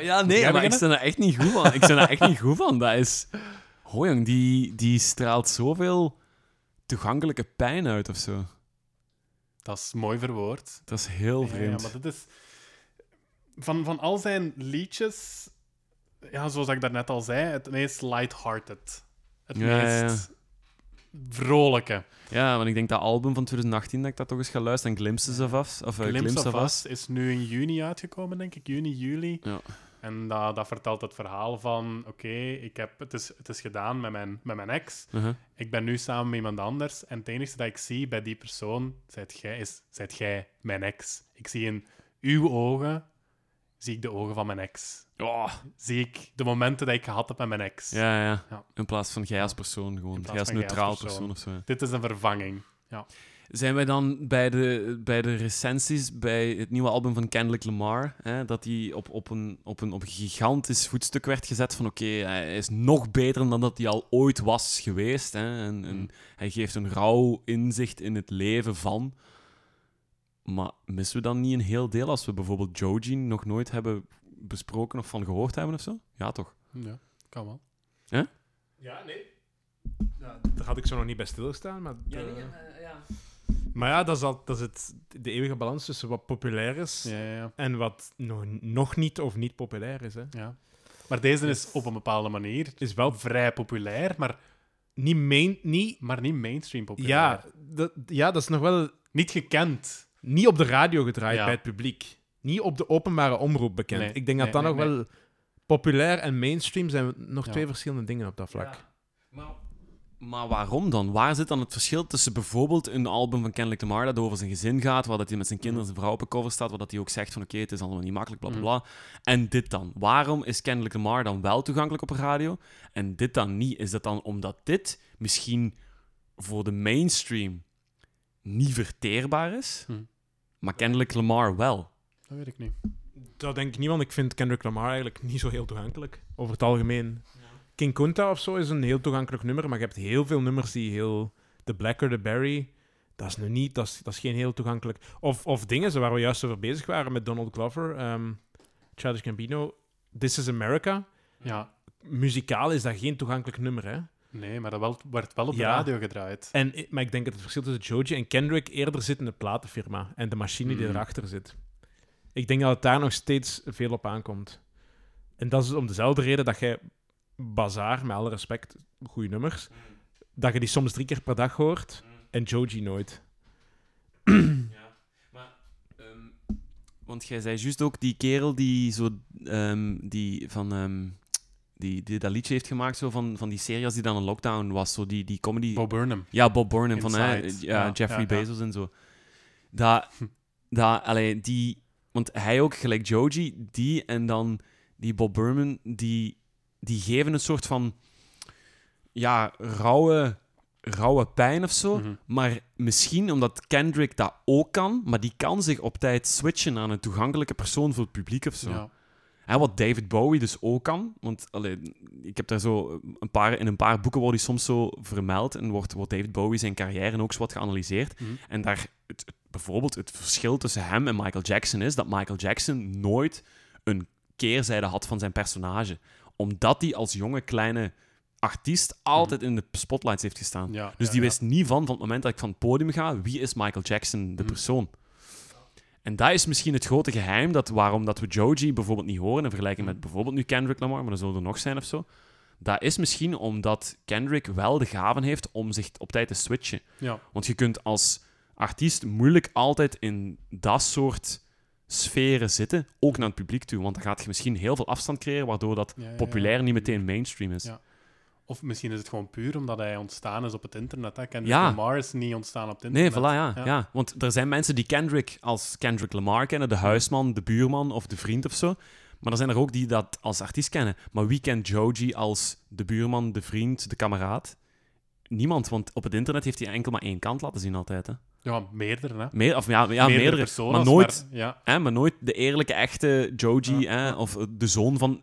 Ja, nee, maar ik sta er echt niet goed van. Ik sta er echt niet goed van. Dat is... Oh, jong, die, die straalt zoveel toegankelijke pijn uit of zo. Dat is mooi verwoord. Dat is heel Ja, Ja, vreemd. maar dit is... Van, van al zijn liedjes... Ja, zoals ik daarnet al zei, het meest lighthearted. Het Ja, ja, ja. Vrolijke. Ja, want ik denk dat album van 2018 dat ik dat toch eens ga luisteren. Glimpses of Us. Of uh, Glimpse of Us is nu in juni uitgekomen, denk ik. Juni, juli. Ja. En dat, dat vertelt het verhaal van... Oké, ik heb het, is, het is gedaan met mijn, met mijn ex. Uh-huh. Ik ben nu samen met iemand anders. En het enige dat ik zie bij die persoon, zijt jij, is... Zijt jij mijn ex. Ik zie in uw ogen... Zie ik de ogen van mijn ex. Oh, Zie ik de momenten dat ik gehad heb met mijn ex. ja, ja, Ja. In plaats van jij als persoon gewoon. Jij als neutraal persoon. of zo. Dit is een vervanging. Zijn wij dan bij de, bij de recensies bij het nieuwe album van Kendrick Lamar, hè, dat hij op, op, een, op, een, op een gigantisch voetstuk werd gezet van oké, hij is nog beter dan dat hij al ooit was geweest. Hè, en, en hij geeft een rauw inzicht in het leven van. Maar missen we dan niet een heel deel als we bijvoorbeeld Joji nog nooit hebben besproken of van gehoord hebben of zo? Ja, toch? Ja, kan wel. Ja, nee. Ja, daar had ik zo nog niet bij stilstaan. Maar, eh, maar ja, dat is, al, dat is het, de eeuwige balans tussen wat populair is Ja, ja, ja. en wat nog, nog niet of niet populair is. Hè. ja. Maar deze is op een bepaalde manier Is wel vrij populair, maar, niet main... Niet, maar niet mainstream populair. ja, dat, ja, dat is nog wel Niet gekend. Niet op de radio gedraaid Ja. bij het publiek. Niet op de openbare omroep bekend. Nee, ik denk dat nee, dat nee, nog wel... Populair en mainstream zijn nog Ja. twee verschillende dingen op dat vlak. Maar, maar waarom dan? Waar zit dan het verschil tussen bijvoorbeeld een album van Kendrick Lamar dat over zijn gezin gaat, waar dat hij met zijn kinderen en zijn vrouw op een cover staat, waar dat hij ook zegt van oké, het is allemaal niet makkelijk, bla bla bla. En dit dan? Waarom is Kendrick Lamar dan wel toegankelijk op radio en dit dan niet? Is dat dan omdat dit misschien voor de mainstream niet verteerbaar is, Hm. Maar Kendrick Lamar wel? Dat weet ik niet. Dat denk ik niet, want ik vind Kendrick Lamar eigenlijk niet zo heel toegankelijk. Over het algemeen. King Kunta of zo is een heel toegankelijk nummer, maar je hebt heel veel nummers die heel... The Blacker, The Berry, dat is nu niet... Dat is, dat is geen heel toegankelijk... Of, of dingen waar we juist over bezig waren met Donald Glover, ehm Childish Gambino, This is America. Ja, Muzikaal is dat geen toegankelijk nummer, hè. Nee, maar dat wel, werd wel op de Ja. radio gedraaid. En, i- maar ik denk dat het verschil tussen Joji en Kendrick eerder zit in de platenfirma en de machine die Mm. erachter zit. Ik denk dat het daar nog steeds veel op aankomt. En dat is om dezelfde reden dat jij Bazaar, met alle respect, goede nummers, dat je die soms drie keer per dag hoort en Joji nooit. Ja, maar... ehm, want jij zei juist ook die kerel die zo... ehm, die van... ehm, die, die dat liedje heeft gemaakt zo van, van die serie als die dan een lockdown was. Zo die, die comedy... Bob Burnham. Ja, Bob Burnham van hè, Inside. ja, Ja, Jeffrey ja. Bezos en zo. Dat, dat, allee, die, want hij ook, gelijk Joji, die en dan die Bob Burnham, die, die geven een soort van, ja, rauwe, rauwe pijn of zo. Mhm. Maar misschien omdat Kendrick dat ook kan, maar die kan zich op tijd switchen aan een toegankelijke persoon voor het publiek of zo. Ja. Wat David Bowie dus ook kan. Want allee, ik heb daar zo een paar, in een paar boeken wordt hij soms zo vermeld. En wordt, wordt David Bowie zijn carrière ook zo wat geanalyseerd. Mhm. En daar het, het- bijvoorbeeld het verschil tussen hem en Michael Jackson is dat Michael Jackson nooit een keerzijde had van zijn personage. Omdat hij als jonge kleine artiest altijd in de spotlights heeft gestaan. Mhm. Ja, Dus ja, die ja. wist niet van, van het moment dat ik van het podium ga, wie is Michael Jackson, de Mhm. persoon. En dat is misschien het grote geheim dat waarom dat we Joji bijvoorbeeld niet horen in vergelijking met bijvoorbeeld nu Kendrick Lamar, maar dat zullen er nog zijn of zo. Dat is misschien omdat Kendrick wel de gaven heeft om zich op tijd te switchen. Ja. Want je kunt als artiest moeilijk altijd in dat soort sferen zitten, ook naar het publiek toe. Want dan gaat je misschien heel veel afstand creëren, waardoor dat Ja, ja, ja. populair niet meteen mainstream is. Of misschien is het gewoon puur omdat hij ontstaan is op het internet. Hè? Kendrick Ja. Lamar is niet ontstaan op het Nee, internet. voilà, ja, Ja. ja. Want er zijn mensen die Kendrick als Kendrick Lamar kennen, de huisman, de buurman of de vriend of zo. Maar er zijn er ook die dat als artiest kennen. Maar wie kent Joji als de buurman, de vriend, de kameraad? Niemand, want op het internet heeft hij enkel maar één kant laten zien altijd. Hè. Ja, meerdere. Hè? Meer, of ja, ja meerdere, personen. maar nooit, ja. hè, maar nooit de eerlijke, echte Joji, Ja, hè, of de zoon van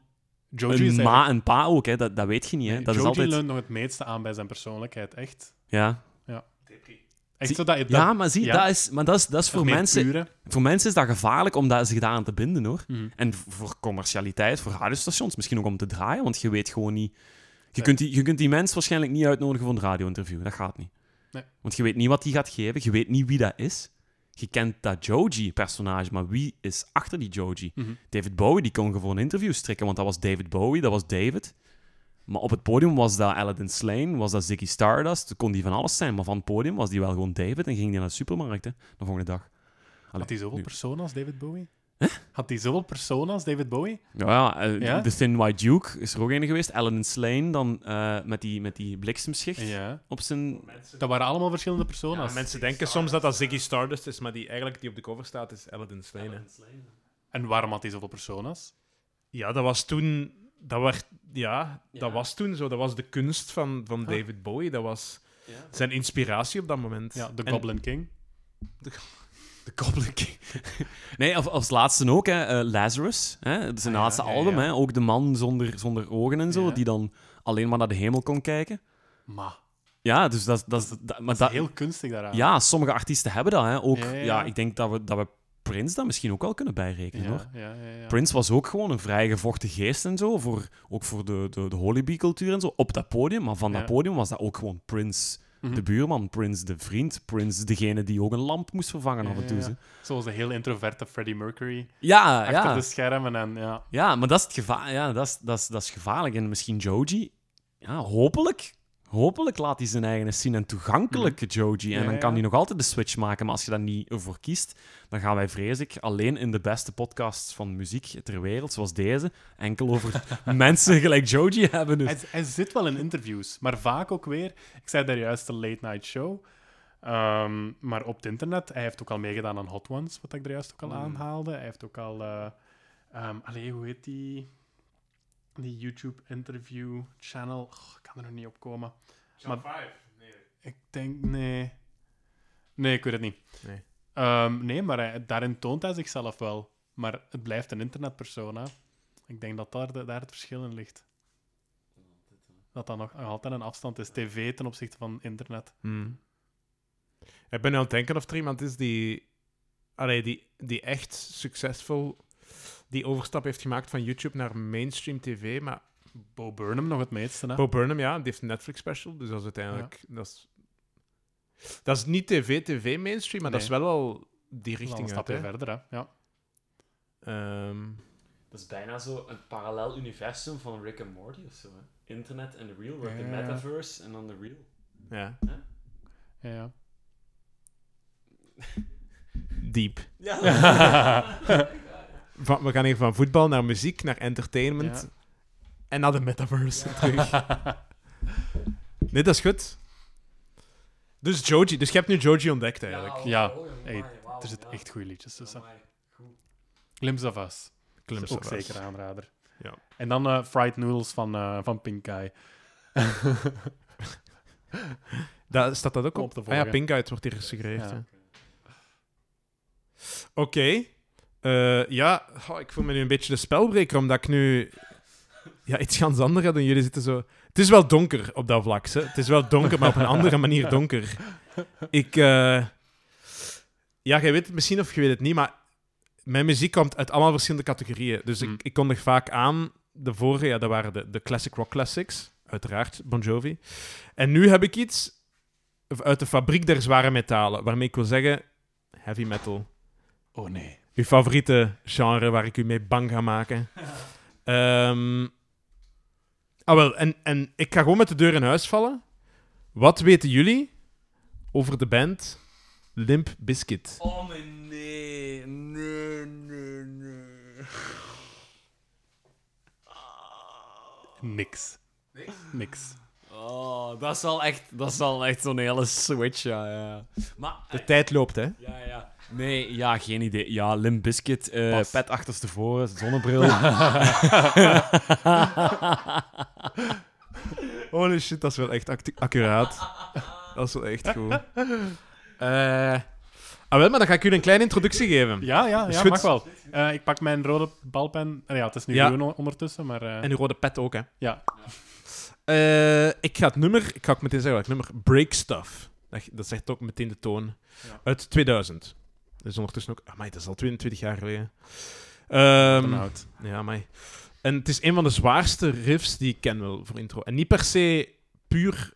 Joji een ma en pa ook. Hè. Dat, dat weet je niet. Hè. Nee, Dat Joji is altijd... leunt nog het meeste aan bij zijn persoonlijkheid, echt. Ja. Ja. Echt zo dat je dat... Ja, maar zie, ja. Dat, is, maar dat is, dat is voor mensen, pure. voor mensen is dat gevaarlijk om dat, zich daaraan te binden, hoor. Mhm. En voor commercialiteit, voor radiostations, misschien ook om te draaien, want je weet gewoon niet... Je Nee. kunt, die, je kunt die mens waarschijnlijk niet uitnodigen voor een radio-interview. Dat gaat niet. Nee. Want je weet niet wat die gaat geven, je weet niet wie dat is. Je kent dat Joji-personage, maar wie is achter die Joji? Mhm. David Bowie, die kon gewoon een interview strikken, want dat was David Bowie, dat was David. Maar op het podium was dat Aladdin Slane, was dat Ziggy Stardust, kon die van alles zijn. Maar van het podium was die wel gewoon David en ging die naar de supermarkt, hè, de volgende dag. Allee, Had hij zoveel personen als David Bowie? Had hij zoveel personen als David Bowie? Ja, ja, eh, Ja? The Thin White Duke is er ook een geweest. Aladdin Slane, dan eh, met, die, met die bliksemschicht Ja. op zijn... Dat waren allemaal verschillende personen. Ja, mensen denken soms dat dat Ziggy Stardust is, maar die eigenlijk die op de cover staat is Aladdin Sane. hè. En waarom had hij zoveel personas? Ja, dat was toen... Dat, werd, ja, Ja. dat was toen zo. Dat was de kunst van, van Ah. David Bowie. Dat was zijn inspiratie op dat moment. Ja, de En- Goblin King. De King. nee, als, als laatste ook, hè, eh, Lazarus. Hè, dat is zijn Ah, laatste ja, album. ja. Hè, ook de man zonder, zonder ogen en zo, die dan alleen maar naar de hemel kon kijken. Maar Ja, dus dat, dat, is- dat, maar dat dat, is heel kunstig daaraan. ja, sommige artiesten hebben dat. Hè. Ook, Ja, ik denk dat we, dat we Prince dat misschien ook wel kunnen bijrekenen. hoor. Prince was ook gewoon een vrij gevochten geest en zo, voor, ook voor de, de, de Hollybee-cultuur en zo, op dat podium. Maar van dat podium was dat ook gewoon Prince, Mhm. de buurman, Prince, de vriend, Prince, degene die ook een lamp moest vervangen Ja, af en toe. ja. Zoals de heel introverte Freddie Mercury. Ja, Achter ja. de schermen en ja. ja, maar dat is, het geva ja, dat, is, dat, is, dat is gevaarlijk. En misschien Joji, ja, hopelijk, hopelijk laat hij zijn eigen zien en toegankelijke Joji. En Mhm. Dan kan hij nog altijd de switch maken. Maar als je daar niet voor kiest, dan gaan wij, vrees ik, alleen in de beste podcasts van muziek ter wereld, zoals deze, enkel over mensen gelijk Joji hebben. Dus. Hij, hij zit wel in interviews, maar vaak ook weer. Ik zei daar juist de late night show. Ehm, maar op het internet, hij heeft ook al meegedaan aan Hot Ones, wat ik er juist ook al Mm. aanhaalde. Hij heeft ook al. ehm, allee, hoe heet die? Die YouTube-interview channel. Oh, ik kan er nog niet op komen. Maar- Ik denk, nee. Nee, ik weet het niet. Nee. Ehm, nee, maar hij- daarin toont hij zichzelf wel. Maar het blijft een internetpersoon, hè. Ik denk dat daar, daar het verschil in ligt. Dat dat nog altijd een afstand is. TV ten opzichte van internet. Hmm. Ik ben nu aan het denken of er iemand is die, allee, die, die echt succesvol die overstap heeft gemaakt van YouTube naar mainstream tv. Maar Bo Burnham nog het meeste, hè. Bo Burnham, ja, die heeft een Netflix special, dus dat is uiteindelijk... Dat, is, dat is niet tv, tv mainstream, maar dat is wel al die richting een uit. stapje hè. verder, hè. Ja. Ehm, Dat is bijna zo een parallel universum van Rick and Morty of zo. Hè? Internet en the real world, de Ja. metaverse en dan de real. ja, Ja, ja. deep. Ja. Van, we gaan hier van voetbal naar muziek, naar entertainment Ja. en naar de metaverse terug. Nee, dat is goed. Dus Joji, dus je hebt nu Joji ontdekt eigenlijk. Ja. Hey, er zitten echt goede liedjes tussen. Glimpse of Us. Glimpse ook of Us. zeker aanrader. Ja. En dan eh, Fried Noodles van, eh, van Pink Eye. Daar staat dat ook op? op te Ah ja. Pink Eye, het wordt hier gesuggereerd. Ja. ja. Oké. Eh, ja, oh, ik voel me nu een beetje de spelbreker, omdat ik nu ja, iets ganz anders had en jullie zitten zo... Het is wel donker op dat vlak. Hè. Het is wel donker, maar op een andere manier donker. Ik... eh, Ja, jij weet het misschien of je weet het niet, maar mijn muziek komt uit allemaal verschillende categorieën. Dus Mm. ik, ik kondig vaak aan, de vorige, ja, dat waren de, de classic rock classics. Uiteraard, Bon Jovi. En nu heb ik iets uit de fabriek der zware metalen, waarmee ik wil zeggen heavy metal. Oh nee. Uw favoriete genre waar ik u mee bang ga maken. Ehm ah, wel, en, en ik ga gewoon met de deur in huis vallen. Wat weten jullie over de band Limp Bizkit? Oh, nee. Nee, nee, nee. Niks. Niks. Oh, dat is wel echt, dat is echt zo'n hele switch, ja. ja. Maar, De tijd loopt, hè? ja, ja. Nee, ja, geen idee. Ja, Limp Bizkit, eh Pas. pet achterstevoren, zonnebril. Holy shit, dat is wel echt accuraat. Dat is wel echt goed. Eh ah, wel, maar dan ga ik u een kleine introductie geven. Ja, ja, mag wel. Eh, ik pak mijn rode balpen. Ah, ja, het is nu Ja. groen ondertussen, maar... eh, En uw rode pet ook, hè? Ja. Eh, ik ga het nummer, ik ga ook meteen zeggen welk nummer, Break Stuff. Dat, dat zegt ook meteen de toon. Ja. Uit 2000. Dat is ondertussen ook... Amai, dat is al 22 jaar geleden. Van oud. ja, maar. En het is een van de zwaarste riffs die ik ken wel voor intro. En niet per se puur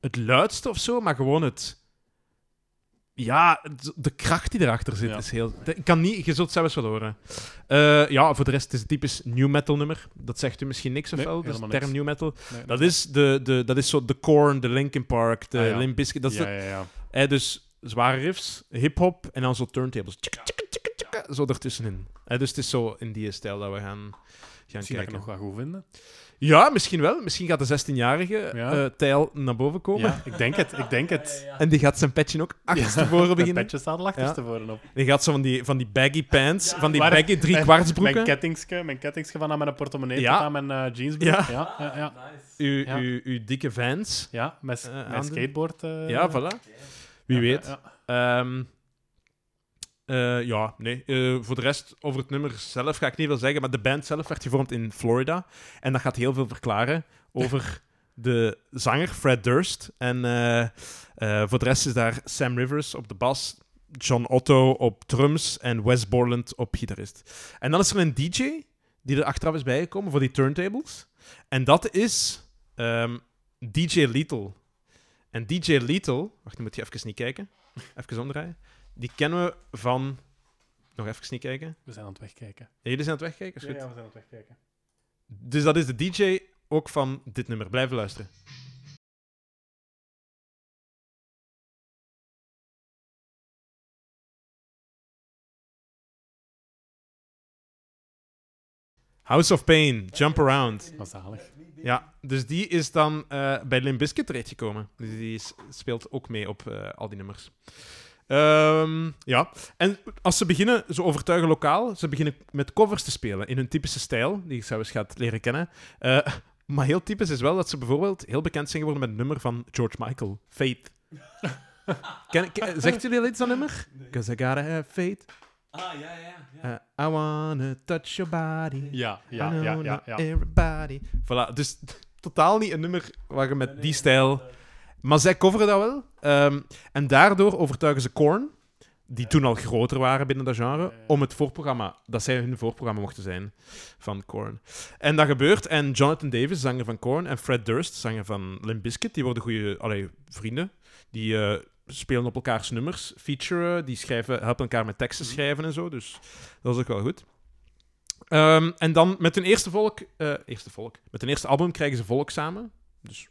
het luidste of zo, maar gewoon het. Ja, de kracht die erachter zit Ja. is heel. Ik kan niet, je zult zelfs wel horen. Eh, ja, voor de rest is het typisch new metal nummer. Dat zegt u misschien niks of Nee, wel, de term new metal. Nee, Dat is, de, de, dat is zo de Korn, de Linkin Park, de Ah, ja. Limp Bizkit. Dat is ja, de- eh, dus zware riffs, hip-hop en dan zo turntables. Zo ertussenin. Dus het is zo in die stijl dat we gaan, gaan Misschien dat ik kijken. het nog wel goed vinden. Ja, misschien wel. Misschien gaat de 16-jarige Ja. eh, Tijl naar boven komen. Ja, ik denk het. Ik denk het. En die gaat zijn petje ook achterstevoren Mijn beginnen. petje staat al achterstevoren op. Die gaat zo van die, van die baggy pants, van die Waar- baggy Mijn driekwartsbroeken. kettingske, mijn kettingske van aan mijn portemonnee Ja. tot aan mijn eh, jeansbroek. Ja. Ja, ja, ja. Uw, Ja. uw, uw dikke vans. Ja, met, aandoen. skateboard. eh, ja, voilà. Wie ja, weet. ja, ja. Eh, ja, nee. Eh, voor de rest, over het nummer zelf ga ik niet veel zeggen, maar de band zelf werd gevormd in Florida. En dat gaat heel veel verklaren over de zanger Fred Durst. En eh, voor de rest is daar Sam Rivers op de bas, John Otto op drums en Wes Borland op gitarist. En dan is er een DJ die er achteraf is bijgekomen voor die turntables. En dat is ehm, DJ Lethal. En DJ Lethal... Wacht, nu moet je even niet kijken. Even omdraaien. Die kennen we van... Nog even niet kijken. We zijn aan het wegkijken. Ja, jullie zijn aan het wegkijken? Is Ja, goed. ja, we zijn aan het wegkijken. Dus dat is de DJ ook van dit nummer. Blijven luisteren. House of Pain, Jump Around. Wat zalig. Ja, dus die is dan eh, bij Limp Bizkit terechtgekomen. Dus die speelt ook mee op eh, al die nummers. Ehm, ja, en als ze beginnen, zo overtuigen lokaal, ze beginnen met covers te spelen in hun typische stijl, die ik zou eens gaat leren kennen. Eh, maar heel typisch is wel dat ze bijvoorbeeld heel bekend zijn geworden met het nummer van George Michael, Faith. Ken, ken- zegt jullie al iets aan nummer? Because I gotta have faith. Ah, ja, ja. ja. Eh, I wanna touch your body. Ja, ja, ja. ja. Everybody. Voilà, dus totaal niet een nummer waar je met die stijl... Maar zij coveren dat wel. Ehm, en daardoor overtuigen ze Korn, die toen al groter waren binnen dat genre, om het voorprogramma, dat zij hun voorprogramma mochten zijn van Korn. En dat gebeurt. En Jonathan Davis, zanger van Korn, en Fred Durst, zanger van Limp Bizkit, die worden goede vrienden. Die eh, spelen op elkaars nummers, featuren, die schrijven, helpen elkaar met teksten Mhm. schrijven en zo. Dus dat is ook wel goed. Ehm, en dan met hun eerste volk, eh, eerste volk, met hun eerste album krijgen ze volk samen. Dus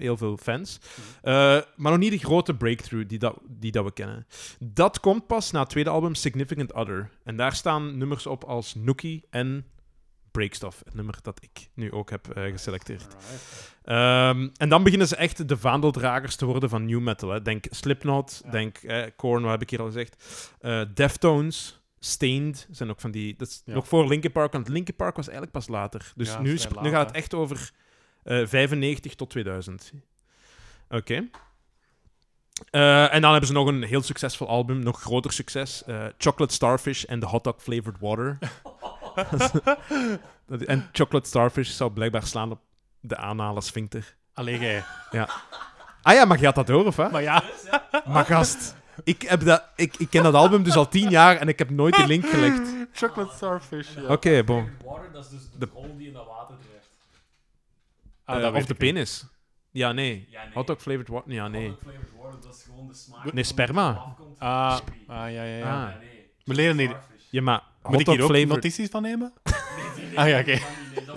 heel veel fans. Eh, maar nog niet de grote breakthrough die, dat, die dat we kennen. Dat komt pas na het tweede album Significant Other. En daar staan nummers op als Nookie en Breakstuff. Het nummer dat ik nu ook heb eh, geselecteerd. Ehm, en dan beginnen ze echt de vaandeldragers te worden van new metal. Hè. Denk Slipknot, Ja. denk eh, Korn, wat heb ik hier al gezegd. Eh, Deftones, Stained zijn ook van die... Dat is Ja. nog voor Linkin Park, want Linkin Park was eigenlijk pas later. Dus Ja, nu, nu gaat het echt over eh 95 tot 2000. Oké. Eh, en dan hebben ze nog een heel succesvol album, nog groter succes. eh, Chocolate Starfish en The Hot Dog Flavored Water. Dat- en Chocolate Starfish zou blijkbaar slaan op de anale sphincter. Allee, jij. Ah ja, maar je had dat door, of hè? Maar ja, Maar gast, ik, heb dat, ik, ik ken dat album dus al tien jaar en ik heb nooit die link gelegd. chocolate starfish. Ja. Oké, bon. Water, dat is dus de, De- rol die in dat water drijft. Ah, Eh, dat of de penis. Ja, nee. Ja, nee. Hot dog flavored water? Ja, nee. Hot dog flavored water, dat is gewoon de smaak. Nee, van sperma. er. Ah, ah, ja, ja, ja. Ah. Ja, nee. We leren niet. Ja, maar Moet ik hier ook flavored... notities van nemen? Nee, nee, nee, Ah, ja, oké.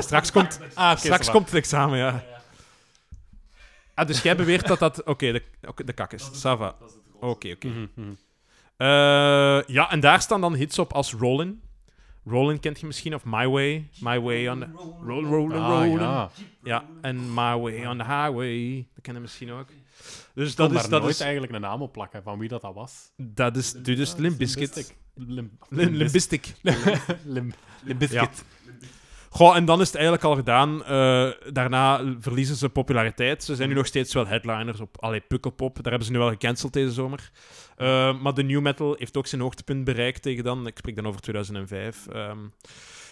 Straks komt- Ah, Straks komt het examen, ja. Ja, ja. Ah, dus jij beweert dat dat... Oké, de, oké, de kak is. Sava. Oké, oké. Mhm, mhm. Eh, ja, en daar staan dan hits op als Rollin. Rollin kent je misschien, of My Way. My Way on the... Roll, roll, Ah, roll. ja. Ja, en My Way on the Highway. Dat ken je misschien ook. Dus Dat is dat nooit is, eigenlijk een naam op plakken van wie dat, dat was. dat is, dit is Limp Bizkit. Limp Lim- Limbistic. Limp Bizkit. Goh, en dan is het eigenlijk al gedaan. Eh, daarna verliezen ze populariteit. Ze zijn nu nog steeds wel headliners op allee, Pukkelpop. Daar hebben ze nu wel gecanceld deze zomer. Eh, maar de new metal heeft ook zijn hoogtepunt bereikt tegen dan. Ik spreek dan over 2005. Ehm,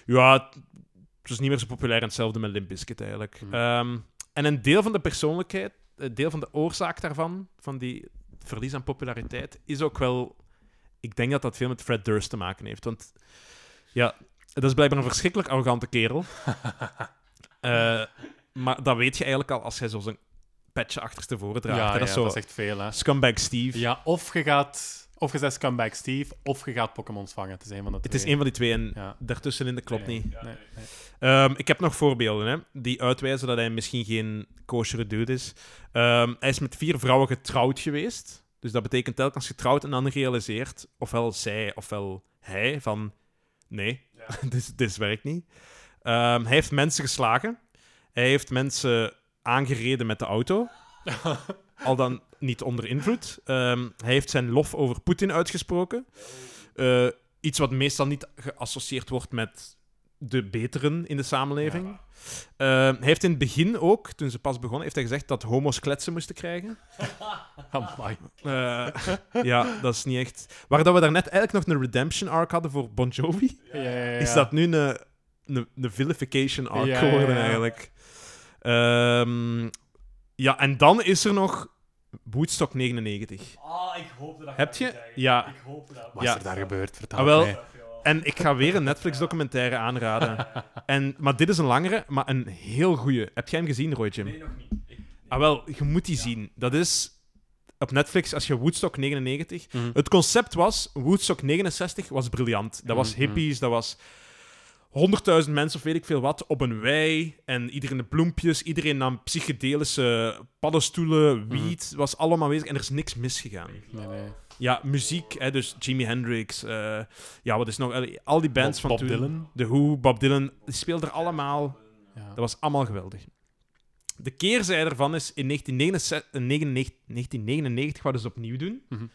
ja, het is niet meer zo populair. En hetzelfde met Limp Bizkit eigenlijk. Mhm. Ehm, en een deel van de persoonlijkheid, een deel van de oorzaak daarvan, van die verlies aan populariteit is ook wel... Ik denk dat dat veel met Fred Durst te maken heeft. Want ja, dat is blijkbaar een verschrikkelijk arrogante kerel. Eh, maar dat weet je eigenlijk al als hij zo zijn petje achterstevoren draagt. Ja, dat is zo dat is echt veel, hè. Scumbag Steve. Ja, of je gaat... Of je zegt Scumbag Steve, of je gaat Pokémons vangen. Het is een van de Het twee. is een van die twee en Ja. daartussenin dat klopt Nee. niet. Nee, nee. Ehm, ik heb nog voorbeelden hè, die uitwijzen dat hij misschien geen kosher dude is. Ehm, hij is met vier vrouwen getrouwd geweest. Dus dat betekent telkens getrouwd en dan realiseert, ofwel zij ofwel hij, van nee, dit, dit werkt niet. Ehm, hij heeft mensen geslagen. Hij heeft mensen aangereden met de auto. Al dan niet onder invloed. Ehm, hij heeft zijn lof over Poetin uitgesproken. Eh, iets wat meestal niet geassocieerd wordt met de beteren in de samenleving. Eh, hij heeft in het begin ook, toen ze pas begonnen, heeft hij gezegd dat homo's kletsen moesten krijgen. Amai. Eh, ja, dat is niet echt... Waar dat we daarnet eigenlijk nog een redemption arc hadden voor Bon Jovi, Ja, ja, ja. is dat nu een, een, een vilification arc Ja, geworden ja, ja. eigenlijk. Ehm, ja, en dan is er nog Woodstock 99. Ah, ik hoopte dat Heb je? Ja. Ik hoopte dat. Wat Ja. is er daar gebeurd? Vertel Ah, wel, mij. En ik ga weer een Netflix-documentaire aanraden. En, maar dit is een langere, maar een heel goeie. Heb jij hem gezien, Roy Jim? Nee, nog niet. Ik- Ah, wel, je moet die zien. Dat is op Netflix als je Woodstock 99. Mhm. Het concept was: Woodstock 69 was briljant. Dat was Mhm. hippies, dat was 100.000 mensen of weet ik veel wat op een wei. En iedereen de bloempjes, iedereen nam psychedelische paddenstoelen, wiet, was allemaal bezig. En er is niks misgegaan. Nee, nee. Ja, muziek, hè, dus Jimi Hendrix. eh, ja, wat is nog? Al die bands Bob, van Bob toen. Dylan. The Who, Bob Dylan, die speelden er allemaal. Ja. Dat was allemaal geweldig. De keerzijde ervan is, in 1969, in 1999 gaan ze het opnieuw doen. Mhm.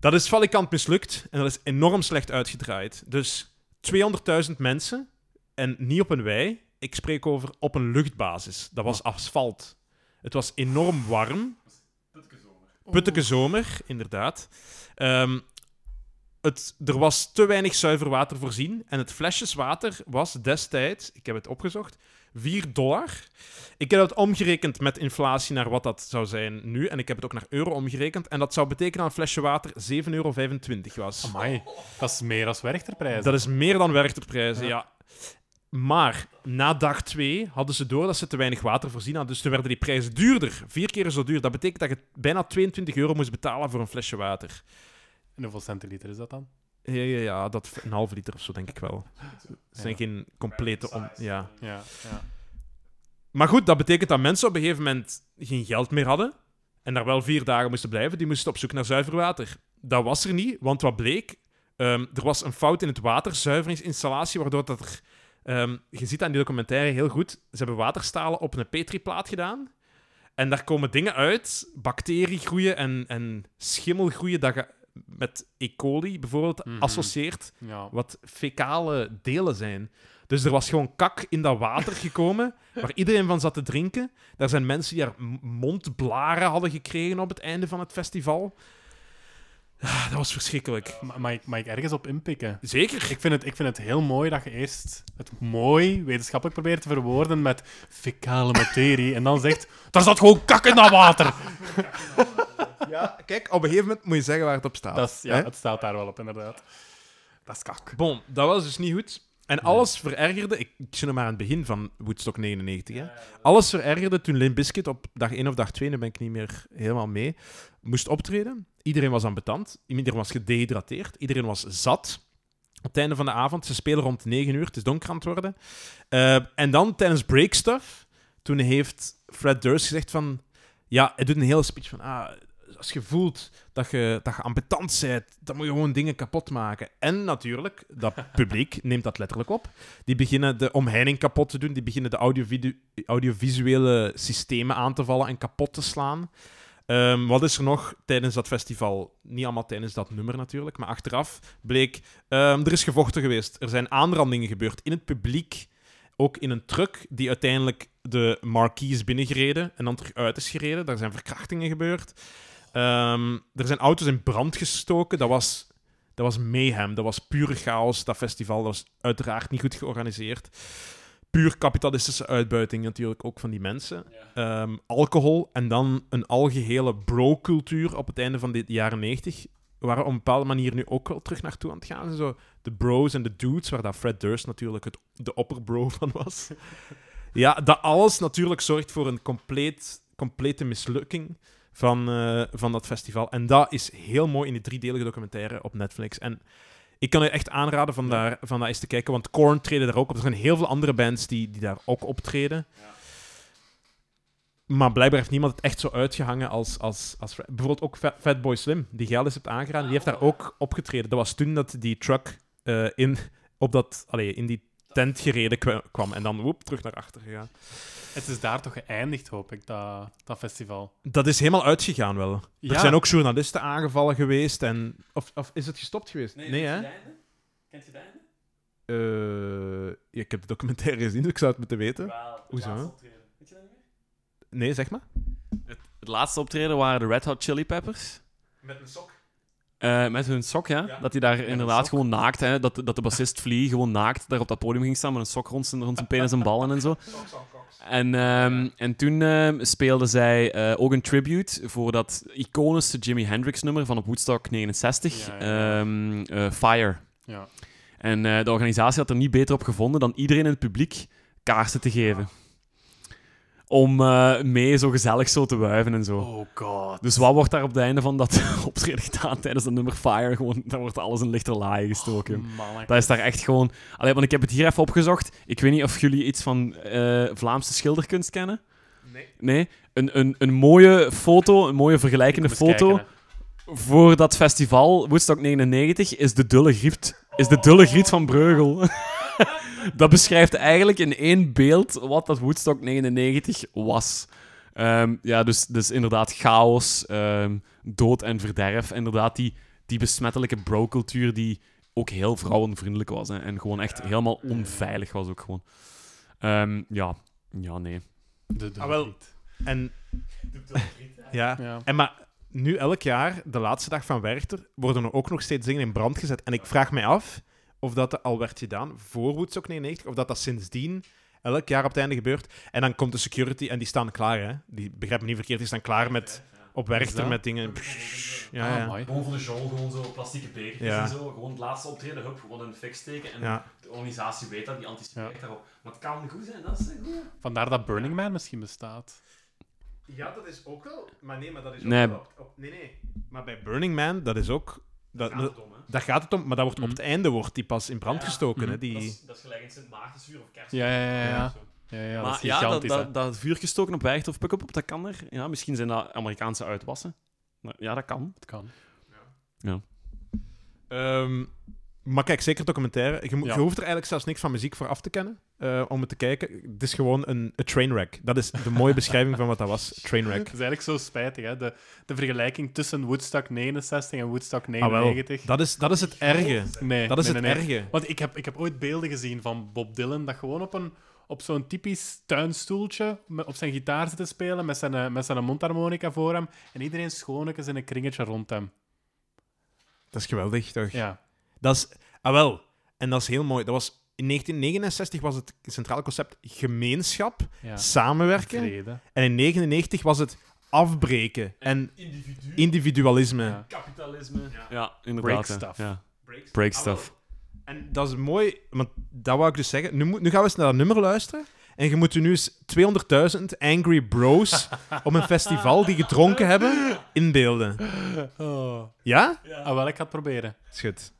Dat is valikant mislukt en dat is enorm slecht uitgedraaid. Dus 200.000 mensen en niet op een wei. Ik spreek over op een luchtbasis. Dat was asfalt. Het was enorm warm. Putteke zomer, inderdaad. Ehm, het, er was te weinig zuiver water voorzien. En het flesjeswater was destijds, ik heb het opgezocht, 4 dollar. Ik heb het omgerekend met inflatie naar wat dat zou zijn nu. En ik heb het ook naar euro omgerekend. En dat zou betekenen dat een flesje water 7,25 euro was. Amai, dat is meer als Werchterprijs. Dat is meer dan werchterprijzen, Ja. ja. Maar na dag 2 hadden ze door dat ze te weinig water voorzien hadden. Dus toen werden die prijzen duurder. Vier keer zo duur. Dat betekent dat je bijna 22 euro moest betalen voor een flesje water. En hoeveel centiliter is dat dan? Ja, ja, ja dat een halve liter of zo, denk ik wel. Het zijn Ja. geen complete... Om, ja. Ja, ja. Maar goed, dat betekent dat mensen op een gegeven moment geen geld meer hadden. En daar wel vier dagen moesten blijven. Die moesten op zoek naar zuiver water. Dat was er niet, want wat bleek? Ehm, er was een fout in het waterzuiveringsinstallatie, waardoor dat er... ehm, je ziet aan die documentaire heel goed. Ze hebben waterstalen op een petriplaat gedaan. En daar komen dingen uit, bacteriën groeien en, en schimmel groeien, dat je met E. coli bijvoorbeeld Mhm. associeert ja. wat fecale delen zijn. Dus er was gewoon kak in dat water gekomen, waar iedereen van zat te drinken. Daar zijn mensen die er m- mondblaren hadden gekregen op het einde van het festival. Ah, dat was verschrikkelijk. Ma- Mag ik, mag ik ergens op inpikken? Zeker. Ik vind, het, ik vind het heel mooi dat je eerst het mooi wetenschappelijk probeert te verwoorden met fecale materie en dan zegt, daar zat gewoon kak in dat water. Ja, kijk, op een gegeven moment moet je zeggen waar het op staat. Dat is, ja, hè? het staat daar wel op, inderdaad. Dat is kak. Bon, dat was dus niet goed. En alles verergerde... Ik, ik zit nog maar aan het begin van Woodstock 99. Hè. Alles verergerde toen Limp Bizkit op dag 1 of dag 2, nu ben ik niet meer helemaal mee, moest optreden. Iedereen was ambetant. Iedereen was gedehydrateerd. Iedereen was zat. Op het einde van de avond. Ze spelen rond 9 uur. Het is donker aan het worden. Eh, en dan tijdens break stuff, toen heeft Fred Durst gezegd van... Ja, hij doet een hele speech van... Ah, als je voelt dat je, dat je ambetant bent, dan moet je gewoon dingen kapot maken. En natuurlijk, dat publiek neemt dat letterlijk op. Die beginnen de omheining kapot te doen. Die beginnen de audiovidu- audiovisuele systemen aan te vallen en kapot te slaan. Ehm, wat is er nog tijdens dat festival? Niet allemaal tijdens dat nummer natuurlijk, maar achteraf bleek... ehm, er is gevochten geweest. Er zijn aanrandingen gebeurd in het publiek. Ook in een truck die uiteindelijk de marquee is binnengereden en dan terug uit is gereden. Daar zijn verkrachtingen gebeurd. Ehm, er zijn auto's in brand gestoken. Dat was, dat was mayhem. Dat was pure chaos, dat festival. Dat was uiteraard niet goed georganiseerd. puur kapitalistische uitbuiting natuurlijk ook van die mensen. Ehm, alcohol en dan een algehele bro-cultuur op het einde van de jaren 90 waren op een bepaalde manier nu ook wel terug naartoe aan het gaan. Zo, de bros en de dudes, waar dat Fred Durst natuurlijk het, de opperbro van was. ja, dat alles natuurlijk zorgt voor een compleet, complete mislukking van, eh, van dat festival. En dat is heel mooi in die driedelige documentaire op Netflix. En ik kan je echt aanraden van, daar, van daar eens te kijken, want Korn treden daar ook op. Er zijn heel veel andere bands die, die daar ook optreden. Ja. Maar blijkbaar heeft niemand het echt zo uitgehangen als... als, als bijvoorbeeld ook Fat- Fatboy Slim, die Geld hebt aangeraden, die heeft daar ook opgetreden. Dat was toen dat die truck eh, in, op dat, allee, in die tent gereden kwa- kwam en dan woep, terug naar achter gegaan. Het is daar toch geëindigd, hoop ik, dat, dat festival. Dat is helemaal uitgegaan wel. Er zijn ook journalisten aangevallen geweest en... Of, of is het gestopt geweest? hè? Kent je het einde? Eh, ja, ik heb de documentaire gezien, dus ik zou het moeten weten. Wel, Hoezo? laatste optreden. Weet je dat niet meer? Nee, zeg maar. Het, het laatste optreden waren de Red Hot Chili Peppers. Met een sok. Eh, met hun sok, ja. Ja. Dat hij daar inderdaad gewoon naakt, hè, dat, dat de bassist Flea gewoon naakt daar op dat podium ging staan met een sok rond zijn, rond zijn penis en ballen en zo. En, ehm, en toen ehm, speelden zij eh, ook een tribute voor dat iconische Jimi Hendrix nummer van op Woodstock 69, Ja, ja. ehm, eh, Fire. Ja. En de organisatie had er niet beter op gevonden dan iedereen in het publiek kaarsen te geven. Om eh, mee zo gezellig zo te wuiven en zo. Oh god. Dus wat wordt daar op het einde van dat optreden gedaan tijdens dat nummer Fire? Gewoon, daar wordt alles in lichter laaien gestoken. Man, Dat is daar echt gewoon... Allee, want ik heb het hier even opgezocht. Ik weet niet of jullie iets van eh, Vlaamse schilderkunst kennen. Nee. Nee? Een, een, een mooie foto, een mooie vergelijkende foto voor dat festival Woodstock 99 is de dulle griet, is de dulle griet van Breugel. dat beschrijft eigenlijk in één beeld wat dat Woodstock 99 was. Ehm, ja, dus, dus inderdaad chaos, ehm, dood en verderf. Inderdaad, die, die besmettelijke bro-cultuur die ook heel vrouwenvriendelijk was. Hè, en gewoon echt helemaal onveilig was ook gewoon. Ehm, ja. ja, nee. De, de Ah, wel. En... Ja. Ja. En maar nu elk jaar, de laatste dag van Werchter, worden er ook nog steeds dingen in brand gezet. En ik vraag mij af of dat al werd gedaan voor Woodstock 99, of dat dat sindsdien elk jaar op het einde gebeurt. En dan komt de security en die staan klaar, hè. Die, begrijp me niet verkeerd, die staan klaar met, op Werchter dat? met dingen. Ja, Ah, ja. Gewoon voor de show, gewoon zo plastieke bekertjes Ja. en zo. Gewoon het laatste optreden, hup, gewoon een fix steken. En ja. de organisatie weet dat, die anticipeert Ja. daarop. Maar het kan goed zijn, dat is goed. Vandaar dat Burning Man misschien bestaat. Ja, dat is ook wel. Maar nee, maar dat is Nee. wel op- nee, nee. Maar bij Burning Man, dat is ook. Dat, Gaat het om, hè? daar gaat het om, maar dat wordt op Mhm. het einde wordt die pas in brand Ja. gestoken. Hè, Mhm. die... Dat, is, dat is gelijk in Sint Maartensvuur of kerst. Ja, ja, ja. ja. Ja. ja, ja, dat maar is ja, dat, dat, dat vuur gestoken op Werchter of Pukkelpop, dat kan er. Ja, misschien zijn dat Amerikaanse uitwassen. Maar ja, dat kan. Het kan. Ehm, maar kijk, zeker documentaire. Je, Ja. je hoeft er eigenlijk zelfs niks van muziek voor af te kennen eh, om het te kijken. Het is gewoon een, een trainwreck. Dat is de mooie beschrijving van wat dat was. Trainwreck. Het is eigenlijk zo spijtig, hè? De, de vergelijking tussen Woodstock 69 en Woodstock Ah, wel. 99. Dat is, dat is het erge. nee, Dat is nee, het nee, nee. erge. Want ik heb, ik heb ooit beelden gezien van Bob Dylan dat gewoon op, een, op zo'n typisch tuinstoeltje met- op zijn gitaar zit te spelen met zijn, eh, met zijn mondharmonica voor hem en iedereen schoonlijkjes in een kringetje rond hem. Dat is geweldig, toch? Ja. Dat is... Ah, wel. En dat is heel mooi. Dat was... In 1969 was het centrale concept gemeenschap, ja. samenwerken. Vrede. En in 1999 was het afbreken en Individu. individualisme. Ja. Kapitalisme. Ja, inderdaad. Break ja. stuff. Ja. Break stuff. En dat is mooi, want dat wou ik dus zeggen. Nu, moet- nu gaan we eens naar dat nummer luisteren. En je moet nu eens 200.000 Angry Bros op een festival die gedronken hebben inbeelden. Oh. Ja? Ah, wel, ik ga het proberen. Schut.